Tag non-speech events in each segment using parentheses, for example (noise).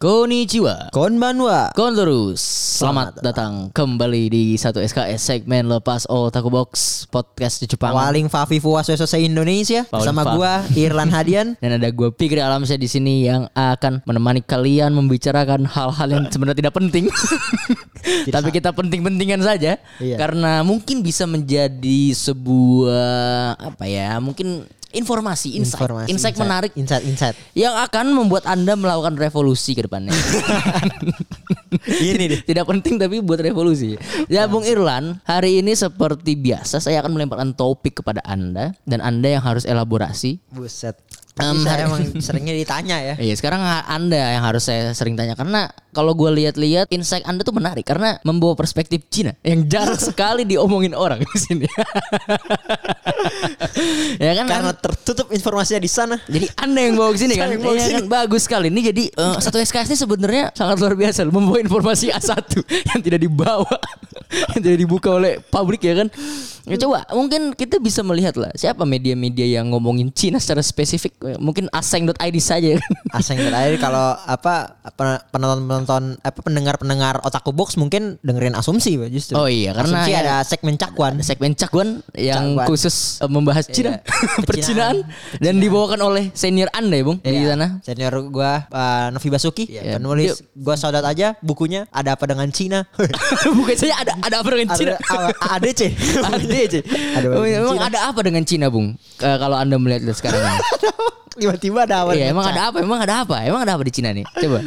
Konnichiwa Konbanwa. Konterus Selamat datang kembali di satu SKS segmen Lepas Otaku Box Podcast di Jepang Paling Fafi Fuas se Indonesia Paling Fa- gua Irlan Hadian. (laughs) Dan ada gue Pikri Alamsyah di sini yang akan menemani kalian membicarakan hal-hal yang sebenarnya tidak penting. (laughs) Tapi kita penting-pentingan saja Iya. karena mungkin bisa menjadi sebuah apa ya? Mungkin informasi, insight, Informasi, insight menarik Insight, insight. yang akan membuat Anda melakukan revolusi ke depannya. (laughs) Ini deh. Tidak penting tapi buat revolusi. Ya Bung Irlan, hari ini seperti biasa saya akan melemparkan topik kepada Anda dan Anda yang harus elaborasi. Buset. Tapi saya emang (laughs) seringnya ditanya ya. Iya, sekarang Anda yang harus saya sering tanya karena kalau gue lihat-lihat insight Anda tuh menarik karena membawa perspektif Cina yang jarang (laughs) sekali diomongin orang di sini. (laughs) ya kan Karena tertutup informasinya di sana. jadi anda yang bawa ke sini kan? Iya kan? Bagus sekali. Ini jadi eh, satu SKS ini sebenarnya sangat luar biasa loh. Membawa informasi A1 yang tidak dibawa, (laughs) tidak dibuka oleh publik ya kan. Ya, coba mungkin kita bisa melihat lah siapa media-media yang ngomongin Cina secara spesifik. Mungkin aseng.id saja kan. (laughs) Asing terakhir kalau apa penonton-penonton apa pendengar-pendengar otaku box mungkin dengerin asumsi justru. Oh iya, karena asumsi ya- ada segmen cakwan. Ada segmen Cakwan yang Cakwan. khusus eh, membahas Cina, (laughs) Iya, percinaan dan dibawakan oleh senior Anda ya, Bung, di Iya. sana. Senior gua uh, Novi Basuki Iya. penulis gua saudat aja bukunya ada apa dengan Cina Bukan saya ada ada apa dengan Cina? ada ADC ADC. (laughs) Emang ada apa dengan Cina, Bung? Eh, kalau Anda melihat sekarang ini. (laughs) tiba-tiba ada apa Iya, emang ada apa? Emang ada apa? Emang ada apa di Cina nih? Coba.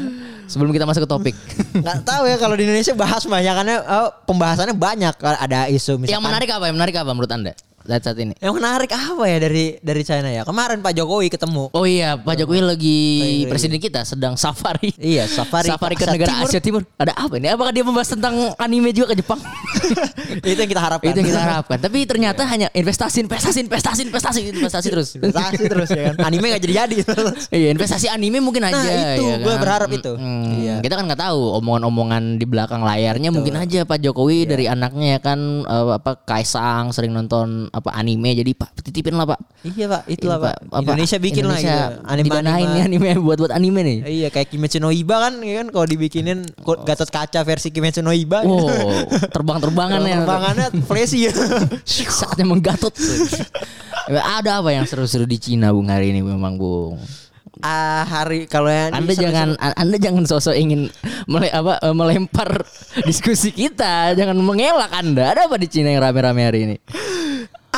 Sebelum kita masuk ke topik. (laughs) nggak tahu ya kalau di Indonesia bahas banyakannya oh, pembahasannya banyak ada isu misalkan yang menarik apa? Yang menarik apa menurut Anda? Saat saat ini. yang menarik apa ya dari dari China ya kemarin Pak Jokowi ketemu Oh iya, Pak Jokowi lagi Lagi- presiden kita sedang safari. Iya, safari Safari ke negara Timur. Asia Timur. Ada apa ini? Apakah dia membahas tentang anime juga ke Jepang? (laughs) itu yang kita harapkan Itu yang kita harapkan. Tapi ternyata hanya investasi, investasi, investasi, investasi, investasi terus. investasi terus ya kan anime nggak jadi jadi (laughs) Iya investasi anime mungkin aja. Nah, itu, ya kan? berharap itu. Mm, Iya. Kita kan nggak tahu omongan-omongan di belakang layarnya mungkin aja Pak Jokowi Iya. dari anaknya ya kan eh, apa Kaisang sering nonton apa anime jadi Pak titipin lah Pak. iya Pak itulah Ini, Pak Indonesia bikin lah Indonesia gitu anime nih anime (laughs) buat buat anime nih. Iya kayak Kimetsu no Iba kan ya kan kalau dibikinin ko- Gatot Kaca versi Kimetsu no Iba Wow, terbang-terbangan ya. Terbangannya flashy ya. (laughs) (laughs) Saatnya menggatot. Ada apa yang seru-seru di Cina Bung hari ini memang Bung? Ah hari kalau yang Anda jangan Anda jangan sosok ingin mele, apa, eh, melempar diskusi kita, jangan mengelak Anda. Ada apa di Cina yang rame-rame hari ini?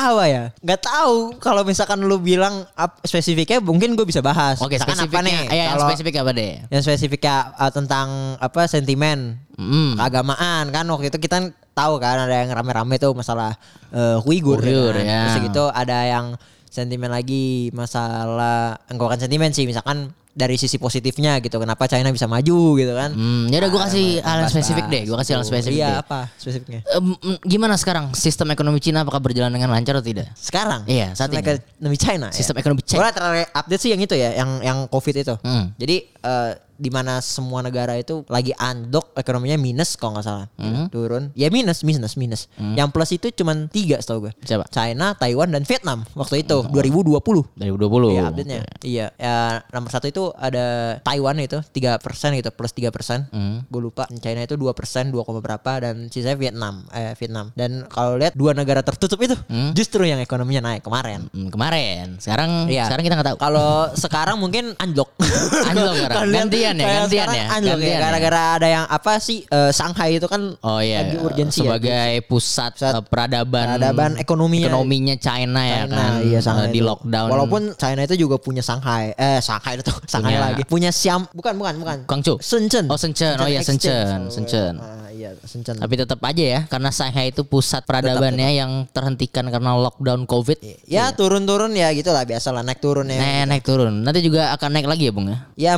Apa ya? Nggak tahu kalau misalkan lu bilang ap- spesifiknya mungkin gue bisa bahas. Oke, Misalkan spesifiknya. apa nih? Eh, yang spesifik apa deh? yang spesifiknya uh, tentang apa sentimen Hmm. keagamaan kan waktu itu kita tahu kan ada yang rame-rame tuh masalah uh, Uighur, Uighur, kan. ya. Terus gitu ada yang sentimen lagi masalah enggak kan sentimen sih misalkan dari sisi positifnya gitu kenapa China bisa maju gitu kan. Hmm, ya udah gue kasih hal yang Bahas-bahas spesifik deh. Gue kasih hal yang spesifik Iya deh. apa spesifiknya? Mm, gimana sekarang sistem ekonomi Cina apakah berjalan dengan lancar atau tidak? Sekarang? Iya, saat ini. Ekonomi China ya? Sistem ekonomi China. Boleh terakhir update sih yang itu ya, yang yang COVID itu. Hmm. Jadi eh, di mana semua negara itu lagi andok ekonominya minus kalau nggak salah Hmm. turun ya minus minus minus yang plus itu cuman tiga setahu gue Siapa? China Taiwan dan Vietnam waktu itu Oh. 2020 2020. Iya update nya Iya ya, Nomor satu itu ada Taiwan itu 3% gitu Plus 3% Hmm. Gue lupa China itu 2% 2, berapa Dan sisanya Vietnam eh, Vietnam Dan kalau lihat Dua negara tertutup itu Justru yang ekonominya naik kemarin Hmm, kemarin. Sekarang Iya. sekarang kita nggak tahu. Kalau sekarang mungkin anjlok. Anjlok sekarang. Lihat Gantian ya, gantian ya, Anjlok ya. ya. Gara-gara ada yang apa sih eh, Shanghai itu kan Oh iya, lagi urgensi ya. sebagai pusat, Pusat eh, peradaban peradaban ekonominya. ekonominya China, ya China, kan, iya eh, Shanghai di itu. lockdown. Walaupun China itu juga punya Shanghai. Eh Shanghai itu Shanghai Punya- lagi. Punya Siam bukan bukan bukan. Guangzhou. Shenzhen. Oh, Shenzhen. Oh, iya, Exchange. Shenzhen. Oh, Shenzhen. Iya Shenzhen. Tapi tetap aja ya, karena Shanghai itu pusat peradabannya yang terhentikan karena lockdown COVID. ya turun-turun ya gitu lah biasa lah naik turun ya. Naik, naik turun. Nanti juga akan naik lagi ya, Bung ya. Ya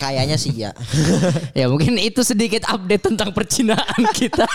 kayaknya sih ya. (laughs) ya mungkin itu sedikit update tentang percinaan (laughs) kita.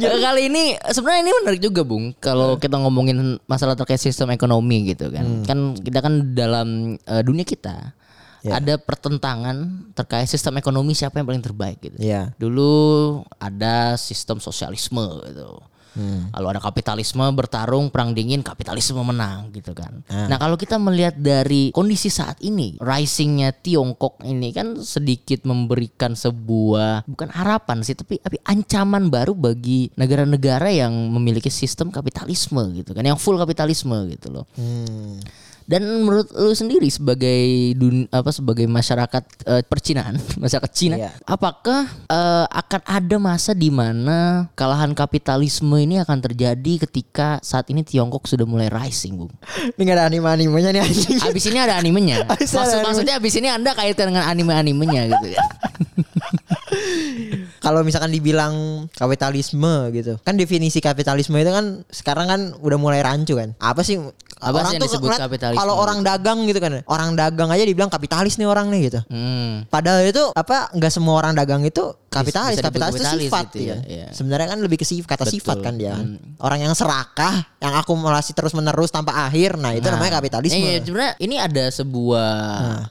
Kali ini sebenarnya ini menarik juga Bung kalau kita ngomongin masalah terkait sistem ekonomi gitu kan. Kan kita kan dalam eh, dunia kita Ya. ada pertentangan terkait sistem ekonomi siapa yang paling terbaik gitu. Iya. Dulu ada sistem sosialisme gitu. Hmm. Lalu ada kapitalisme bertarung perang dingin kapitalisme menang gitu kan. Ah. Nah kalau kita melihat dari kondisi saat ini risingnya Tiongkok ini kan sedikit memberikan sebuah bukan harapan sih tapi tapi ancaman baru bagi negara-negara yang memiliki sistem kapitalisme gitu kan yang full kapitalisme gitu loh. Hmm. Dan menurut lu sendiri sebagai dun, apa sebagai masyarakat eh, percinaan, (laughs) masyarakat Cina, Iya. apakah eh, akan ada masa di mana kalahan kapitalisme ini akan terjadi ketika saat ini Tiongkok sudah mulai rising, Bung? (laughs) Ini gak ada anime-animenya nih anjing. Abis ini ada animenya. Abis ada Maksud, anime. maksudnya abis ini Anda kaitkan dengan anime-animenya gitu ya. (laughs) Kalau misalkan dibilang kapitalisme gitu. Kan definisi kapitalisme itu kan sekarang kan udah mulai rancu kan. Apa sih Apa sih yang disebut ngeliat kapitalisme? Kalau orang dagang gitu kan. Orang dagang aja dibilang kapitalis nih orang nih gitu. Hmm. Padahal itu apa nggak semua orang dagang itu kapitalis, bisa kapitalis, itu sifat gitu ya. ya, iya. Sebenarnya kan lebih ke sifat kata Betul. sifat kan dia. kan. Orang yang serakah, yang akumulasi terus menerus tanpa akhir, nah itu namanya kapitalisme. Iya, sebenarnya ini ada sebuah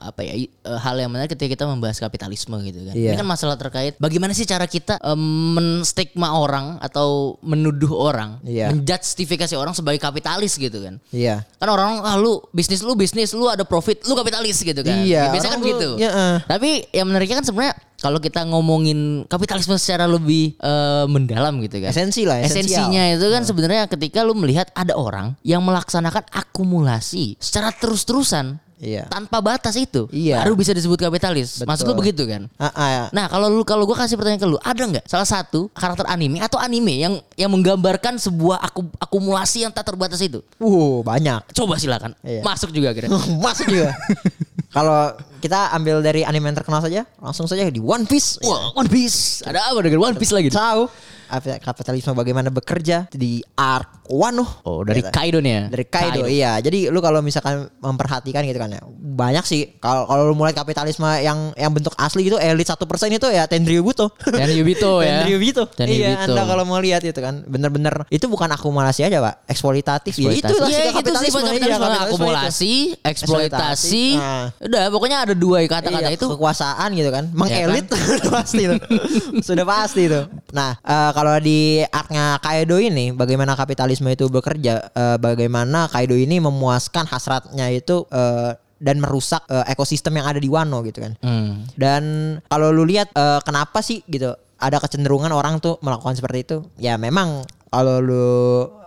apa ya eh, hal yang menarik ketika kita membahas kapitalisme gitu kan. Iya. Ini kan masalah terkait bagaimana sih cara kita em, menstigma orang atau menuduh orang, Iya. menjustifikasi orang sebagai kapitalis gitu kan. Iya. Kan orang ah lu bisnis lu bisnis lu ada profit lu kapitalis gitu kan. Iya, Biasanya kan orang gitu. ya, eh. Tapi yang menariknya kan sebenarnya kalau kita ngomongin kapitalisme secara lebih eh, mendalam gitu kan. Esensi lah, esensial. Esensinya itu kan sebenarnya ketika lu melihat ada orang yang melaksanakan akumulasi secara terus-terusan Iya. tanpa batas itu Iya. baru bisa disebut kapitalis. Maksud lu Betul. begitu kan? Ah, ah, Nah kalau lu kalau gua kasih pertanyaan ke lu, ada nggak salah satu karakter anime atau anime yang yang menggambarkan sebuah aku, akumulasi yang tak terbatas itu? Uh, banyak. Coba silakan Iya. masuk juga kira. (laughs) Masuk juga. (laughs) Kalau kita ambil dari anime yang terkenal saja, langsung saja di One Piece. Wah, One Piece. Ada apa dengan One Piece lagi? Tahu kapitalisme bagaimana bekerja di arc Wano. Oh, dari Ya, Kaido nih ya. Dari Kaido, iya. Jadi lu kalau misalkan memperhatikan gitu kan ya, banyak sih. Kalau kalau lu mulai kapitalisme yang yang bentuk asli gitu, elit satu persen itu ya Tenryubuto. Dan Yubito (laughs) ya. Tenryubuto. Dan Iya. Anda kalau mau lihat itu kan, bener-bener itu bukan akumulasi aja, Pak. Eksploitatif. Ya itulah Iya, sifat itu Iya, kapitalisme. itu. akumulasi, eksploitasi. Nah. Udah, pokoknya ada dua kata-kata Iya, itu. kekuasaan gitu kan mengelit (laughs) kan? sudah pasti itu sudah pasti itu nah eh, kalau di artnya Kaido ini bagaimana kapitalisme itu bekerja eh, bagaimana Kaido ini memuaskan hasratnya itu eh, dan merusak eh, ekosistem yang ada di Wano gitu kan Hmm. dan kalau lu lihat eh, kenapa sih gitu ada kecenderungan orang tuh melakukan seperti itu ya memang kalau lu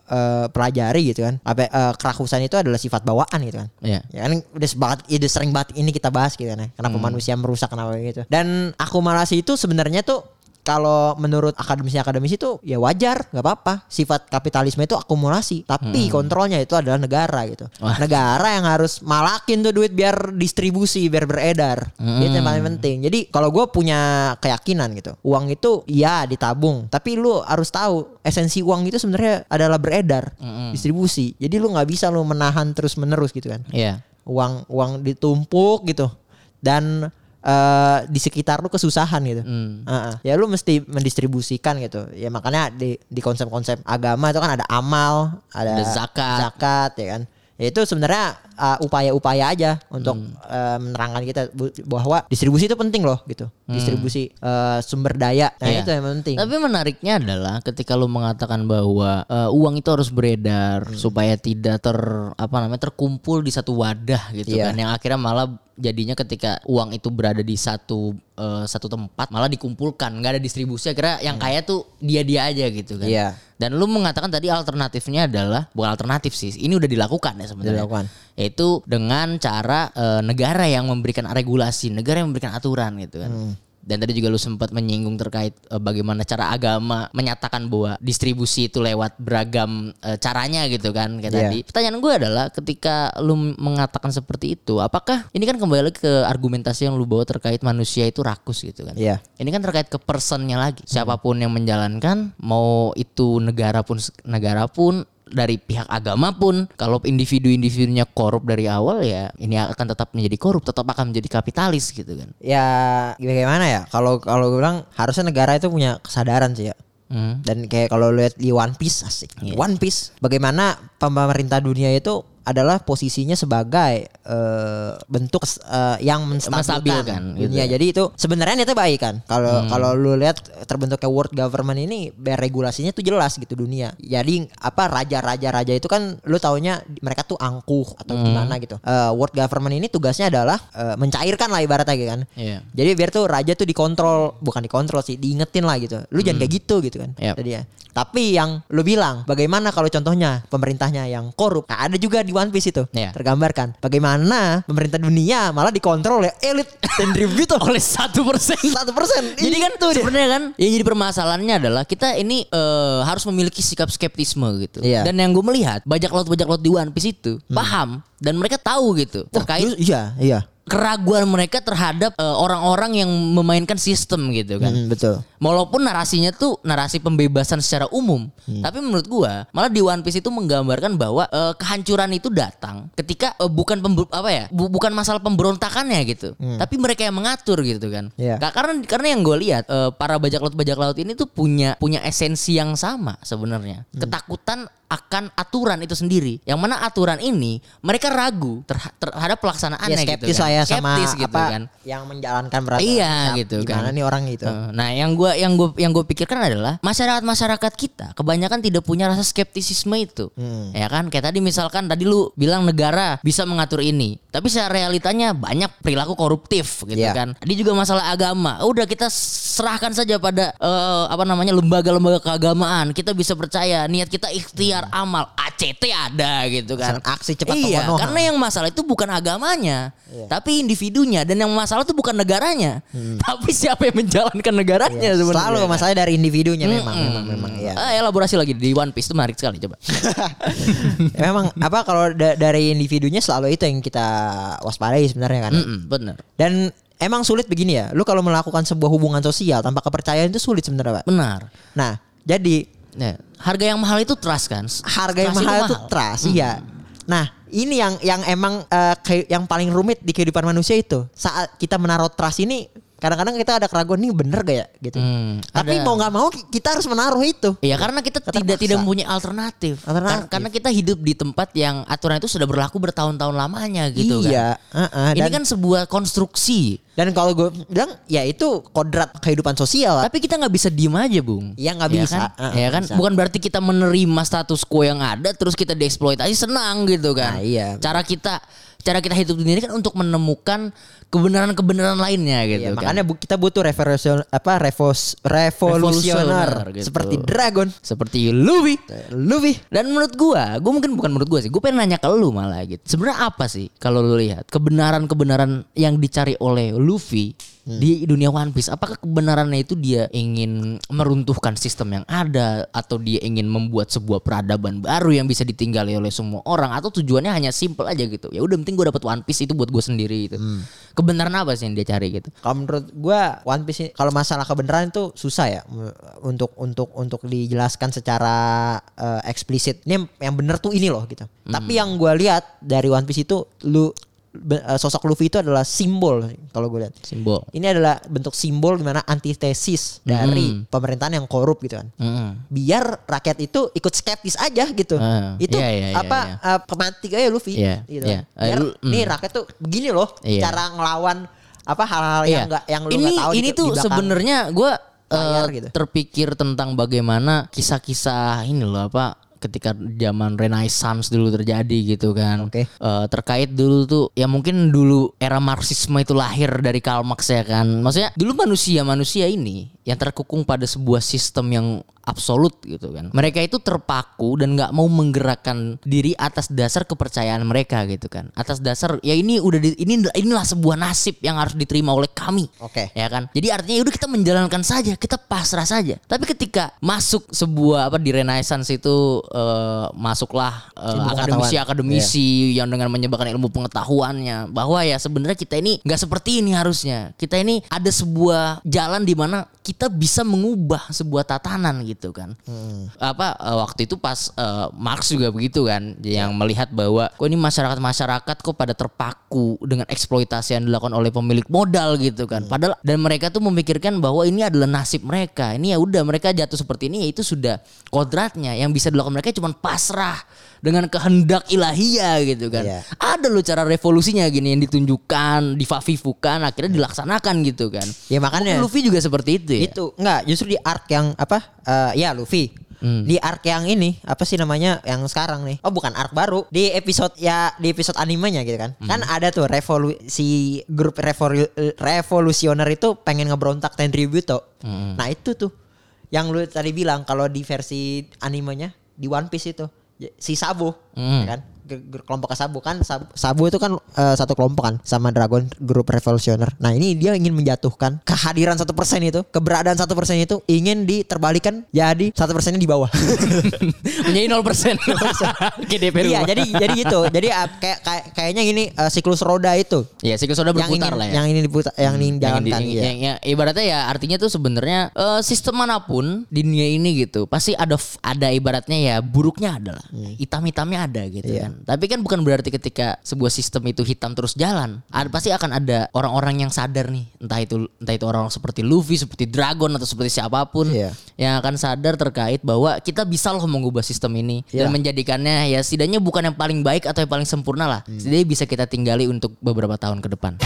eh, pelajari gitu kan apa eh, kerakusan itu adalah sifat bawaan gitu kan Iya. Ya kan udah sebanget, ya udah sering banget ini kita bahas gitu kan ya. Kenapa Hmm. manusia merusak kenapa gitu. Dan akumulasi itu sebenarnya tuh kalau menurut akademisi akademisi itu ya wajar nggak apa-apa sifat kapitalisme itu akumulasi tapi kontrolnya itu adalah negara gitu Hmm. Wah. negara yang harus malakin tuh duit biar distribusi biar beredar Hmm. itu yang paling penting jadi kalau gue punya keyakinan gitu uang itu ya ditabung tapi lu harus tahu esensi uang itu sebenarnya adalah beredar Hmm. distribusi jadi lu nggak bisa lu menahan terus menerus gitu kan Iya. uang uang ditumpuk gitu dan eh, di sekitar lu kesusahan gitu. Hmm. Heeh. Ya lu mesti mendistribusikan gitu. Ya makanya di di konsep-konsep agama itu kan ada amal, ada, Ada zakat. zakat ya kan. Ya itu sebenarnya uh, upaya-upaya aja untuk Hmm. uh, menerangkan kita bahwa distribusi itu penting loh gitu. Distribusi uh, sumber daya. Nah Hmm. Iya. itu yang penting. Tapi menariknya adalah ketika lu mengatakan bahwa eh, uang itu harus beredar Hmm. supaya tidak ter apa namanya terkumpul di satu wadah gitu Iya. kan yang akhirnya malah jadinya ketika uang itu berada di satu eh, satu tempat malah dikumpulkan nggak ada distribusi akhirnya yang kaya tuh dia-dia aja gitu kan. Hmm. Iya. Dan lu mengatakan tadi alternatifnya adalah bukan alternatif sih. Ini udah dilakukan ya sebenarnya. Dilakukan. Yaitu dengan cara eh, negara yang memberikan regulasi, negara yang memberikan aturan gitu kan. Hmm. Dan tadi juga lu sempat menyinggung terkait eh, bagaimana cara agama menyatakan bahwa distribusi itu lewat beragam eh, caranya gitu kan kayak Iya. tadi. Pertanyaan gue adalah ketika lu mengatakan seperti itu, apakah ini kan kembali lagi ke argumentasi yang lu bawa terkait manusia itu rakus gitu kan? Iya. Ini kan terkait ke personnya lagi. Siapa pun yang menjalankan, mau itu negara pun negara pun dari pihak agama pun, kalau individu-individunya korup dari awal ya, ini akan tetap menjadi korup, tetap akan menjadi kapitalis gitu kan. Ya bagaimana ya? Kalau kalau gue bilang harusnya negara itu punya kesadaran sih ya. Hmm. Dan kayak kalau lihat di One Piece asik. Iya. One Piece bagaimana pemerintah dunia itu adalah posisinya sebagai eh, bentuk eh, yang menstabilkan gitu ya. Jadi itu sebenarnya itu baik kan. Kalau Hmm. kalau lu lihat terbentuknya world government ini regulasinya tuh jelas gitu dunia. Jadi apa raja-raja raja itu kan lu taunya mereka tuh angkuh atau Hmm. gimana gitu. Eh, world government ini tugasnya adalah eh, mencairkan lah ibaratnya gitu kan. Iya. Jadi biar tuh raja tuh dikontrol, bukan dikontrol sih, diingetin lah gitu. Lu jangan kayak gitu gitu kan. Yap. Jadi ya. Tapi yang lu bilang, bagaimana kalau contohnya pemerintahnya yang korup? Nah, ada juga di One Piece itu Iya. tergambarkan. Bagaimana pemerintah dunia malah dikontrol oleh elit dan gitu. (laughs) Oleh satu persen. Satu persen. Jadi kan Itu dia. sebenarnya kan yang jadi permasalahannya adalah kita ini eh, harus memiliki sikap skeptisme gitu. Iya. Hmm. Dan yang gue melihat bajak laut bajak laut di One Piece itu paham dan mereka tahu gitu terkait Terus- iya, iya. Keraguan mereka terhadap eh, orang-orang yang memainkan sistem gitu kan. Hmm, betul. Walaupun narasinya tuh narasi pembebasan secara umum, Hmm. tapi menurut gua malah di One Piece itu menggambarkan bahwa eh, kehancuran itu datang ketika eh, bukan pembe- apa ya, bu- bukan masalah pemberontakannya gitu, tapi mereka yang mengatur gitu kan. Hmm. Ka- Karena karena yang gue lihat eh, para bajak laut bajak laut ini tuh punya punya esensi yang sama sebenarnya, Hmm. ketakutan akan aturan itu sendiri. Yang mana aturan ini mereka ragu terha- terhadap pelaksanaannya Ya gitu skeptis kan. lah ya sama Skeptis gitu apa kan. yang menjalankan peraturan. Iya, Nah, gitu Gimana kan. nih orang gitu. Eh, Nah, yang gua yang gua yang gue pikirkan adalah masyarakat masyarakat kita kebanyakan tidak punya rasa skeptisisme itu, Hmm. ya kan? Kayak tadi misalkan tadi lu bilang negara bisa mengatur ini, tapi secara realitanya banyak perilaku koruptif gitu Iya. kan. Tadi juga masalah agama, udah kita serahkan saja pada eh, apa namanya lembaga-lembaga keagamaan. Kita bisa percaya niat kita ikhtiar amal, ACT ada gitu kan. Aksi cepat Iya, pemenuhan. karena yang masalah itu bukan agamanya, tapi individunya dan yang masalah itu bukan negaranya, tapi siapa yang menjalankan negaranya Iya, sebenarnya. Selalu kan? masalah dari individunya memang, Mm-mm. memang, memang. Iya. Ah, elaborasi lagi di One Piece itu menarik sekali coba. Ya, (laughs) memang apa kalau da- dari individunya selalu itu yang kita waspadai sebenarnya kan. Mm-mm, bener, Dan emang sulit begini ya. Lu kalau melakukan sebuah hubungan sosial tanpa kepercayaan itu sulit sebenarnya, Pak. benar. Nah, jadi Ya, harga yang mahal itu trust kan. harga yang Trust mahal itu trust, iya. Nah, ini yang yang emang kayak yang paling rumit di kehidupan manusia itu. Saat kita menaruh trust ini, kadang-kadang kita ada keraguan nih bener gak ya gitu. Hmm, Tapi ada. mau nggak mau kita harus menaruh itu. Iya karena kita Terpaksa. tidak tidak mempunyai alternatif. Alternatif. Kar- Karena kita hidup di tempat yang aturan itu sudah berlaku bertahun-tahun lamanya gitu iya, kan. uh-uh, Ini dan, kan sebuah konstruksi. dan kalau gue bilang ya itu kodrat kehidupan sosial. Tapi kita nggak bisa diem aja, Bung. Iya, nggak Ya bisa. kan? Heeh, ya kan? bisa. Bukan berarti kita menerima status quo yang ada terus kita dieksploitasi senang gitu kan. Nah, iya. Cara kita cara kita hidup di sini kan untuk menemukan kebenaran-kebenaran lainnya gitu Iya, kan. makanya kita butuh revolusion apa revos, revolusioner Revolusioner, gitu. seperti Dragon, seperti Luffy. Luffy. Dan menurut gua, gua mungkin bukan menurut gua sih, gua pengen nanya ke lu malah gitu. Sebenarnya apa sih kalau lu lihat kebenaran-kebenaran yang dicari oleh Luffy di dunia One Piece? Apakah kebenarannya itu dia ingin meruntuhkan sistem yang ada atau dia ingin membuat sebuah peradaban baru yang bisa ditinggali oleh semua orang atau tujuannya hanya simple aja gitu. Ya udah penting gua dapat One Piece itu buat gua sendiri gitu. Kebenaran apa sih yang dia cari gitu? Kalau menurut gua One Piece kalau masalah kebenaran itu susah ya untuk untuk untuk dijelaskan secara eh, eksplisit. Ini yang- yang benar tuh ini loh gitu. Tapi yang gua lihat dari One Piece itu lu sosok Luffy itu adalah simbol kalau gue lihat. Simbol. Ini adalah bentuk simbol gimana antitesis dari pemerintahan yang korup gitu kan. Mm. Biar rakyat itu ikut skeptis aja gitu. Ah, itu iya, iya, iya, apa iya. eh, kemantik aja Luffy Iya, gitu. iya. Eh, Biar nih mm. rakyat tuh begini loh Iya. cara ngelawan apa hal-hal yang Iya. enggak yang lu ini nggak tahu ini di tuh sebenarnya gue layar gitu. terpikir tentang bagaimana kisah-kisah ini loh apa ketika zaman Renaissance dulu terjadi gitu kan. Oke. Eh, terkait dulu tuh ya mungkin dulu era Marxisme itu lahir dari Karl Marx ya kan. Maksudnya dulu manusia-manusia ini yang terkukung pada sebuah sistem yang absolut gitu kan. Mereka itu terpaku dan nggak mau menggerakkan diri atas dasar kepercayaan mereka gitu kan. Atas dasar ya ini udah di- ini inilah sebuah nasib yang harus diterima oleh kami. Oke. Ya kan? Jadi artinya udah kita menjalankan saja, kita pasrah saja. Tapi ketika masuk sebuah apa di Renaissance itu eh, masuklah eh, Ilmu akademisi-akademisi yang dengan menyebarkan ilmu pengetahuannya bahwa ya sebenarnya kita ini nggak seperti ini harusnya. Kita ini ada sebuah jalan di mana kita bisa mengubah sebuah tatanan gitu kan. Apa eh, waktu itu pas eh, Marx juga begitu kan yang melihat bahwa kok ini masyarakat-masyarakat kok pada terpaku dengan eksploitasi yang dilakukan oleh pemilik modal gitu kan. Padahal dan mereka tuh memikirkan bahwa ini adalah nasib mereka. Ini ya udah mereka jatuh seperti ini ya itu sudah kodratnya yang bisa dilakukan mereka cuma pasrah dengan kehendak ilahiyah gitu kan. Iya. Ada loh cara revolusinya gini yang ditunjukkan, difafifukan akhirnya dilaksanakan gitu kan. Ya makanya Luffy juga seperti itu ya. itu enggak justru di arc yang apa eh, ya Luffy Hmm. di arc yang ini apa sih namanya yang sekarang nih oh bukan arc baru di episode ya di episode animenya gitu kan Hmm. kan ada tuh revolusi grup revolu, revolusioner itu pengen ngebrontak Tenryubuto Hmm. nah itu tuh yang lu tadi bilang kalau di versi animenya di One Piece itu si Sabo Hmm. ya kan kelompok Sabo kan Sab- Sabo itu kan eh, satu kelompok kan sama Dragon Group Revolutioner. Nah ini dia ingin menjatuhkan kehadiran satu persen itu, keberadaan satu persen itu ingin diterbalikan jadi satu persennya di bawah. (laughs) Menjadi 0%. KDP (laughs) iya jadi jadi gitu. Jadi ah, kayak kayak- kayaknya gini eh, siklus roda itu Ya siklus roda yang berputar ingin lah ya. yang ini diputar yang ini yang, dijalankan. yang- iya. yang- yang- ibaratnya ya artinya tuh sebenarnya eh, sistem mana pun di dunia ini gitu pasti ada ada ibaratnya ya buruknya ada lah hitam-hitamnya ada gitu Hmm. Iya. kan tapi kan bukan berarti ketika sebuah sistem itu hitam terus jalan ada pasti akan ada orang-orang yang sadar nih entah itu entah itu orang seperti Luffy seperti Dragon atau seperti siapa pun Iya. yang akan sadar terkait bahwa kita bisa loh mengubah sistem ini dan Iya. menjadikannya ya setidaknya bukan yang paling baik atau yang paling sempurna lah Hmm. setidaknya bisa kita tinggali untuk beberapa tahun ke depan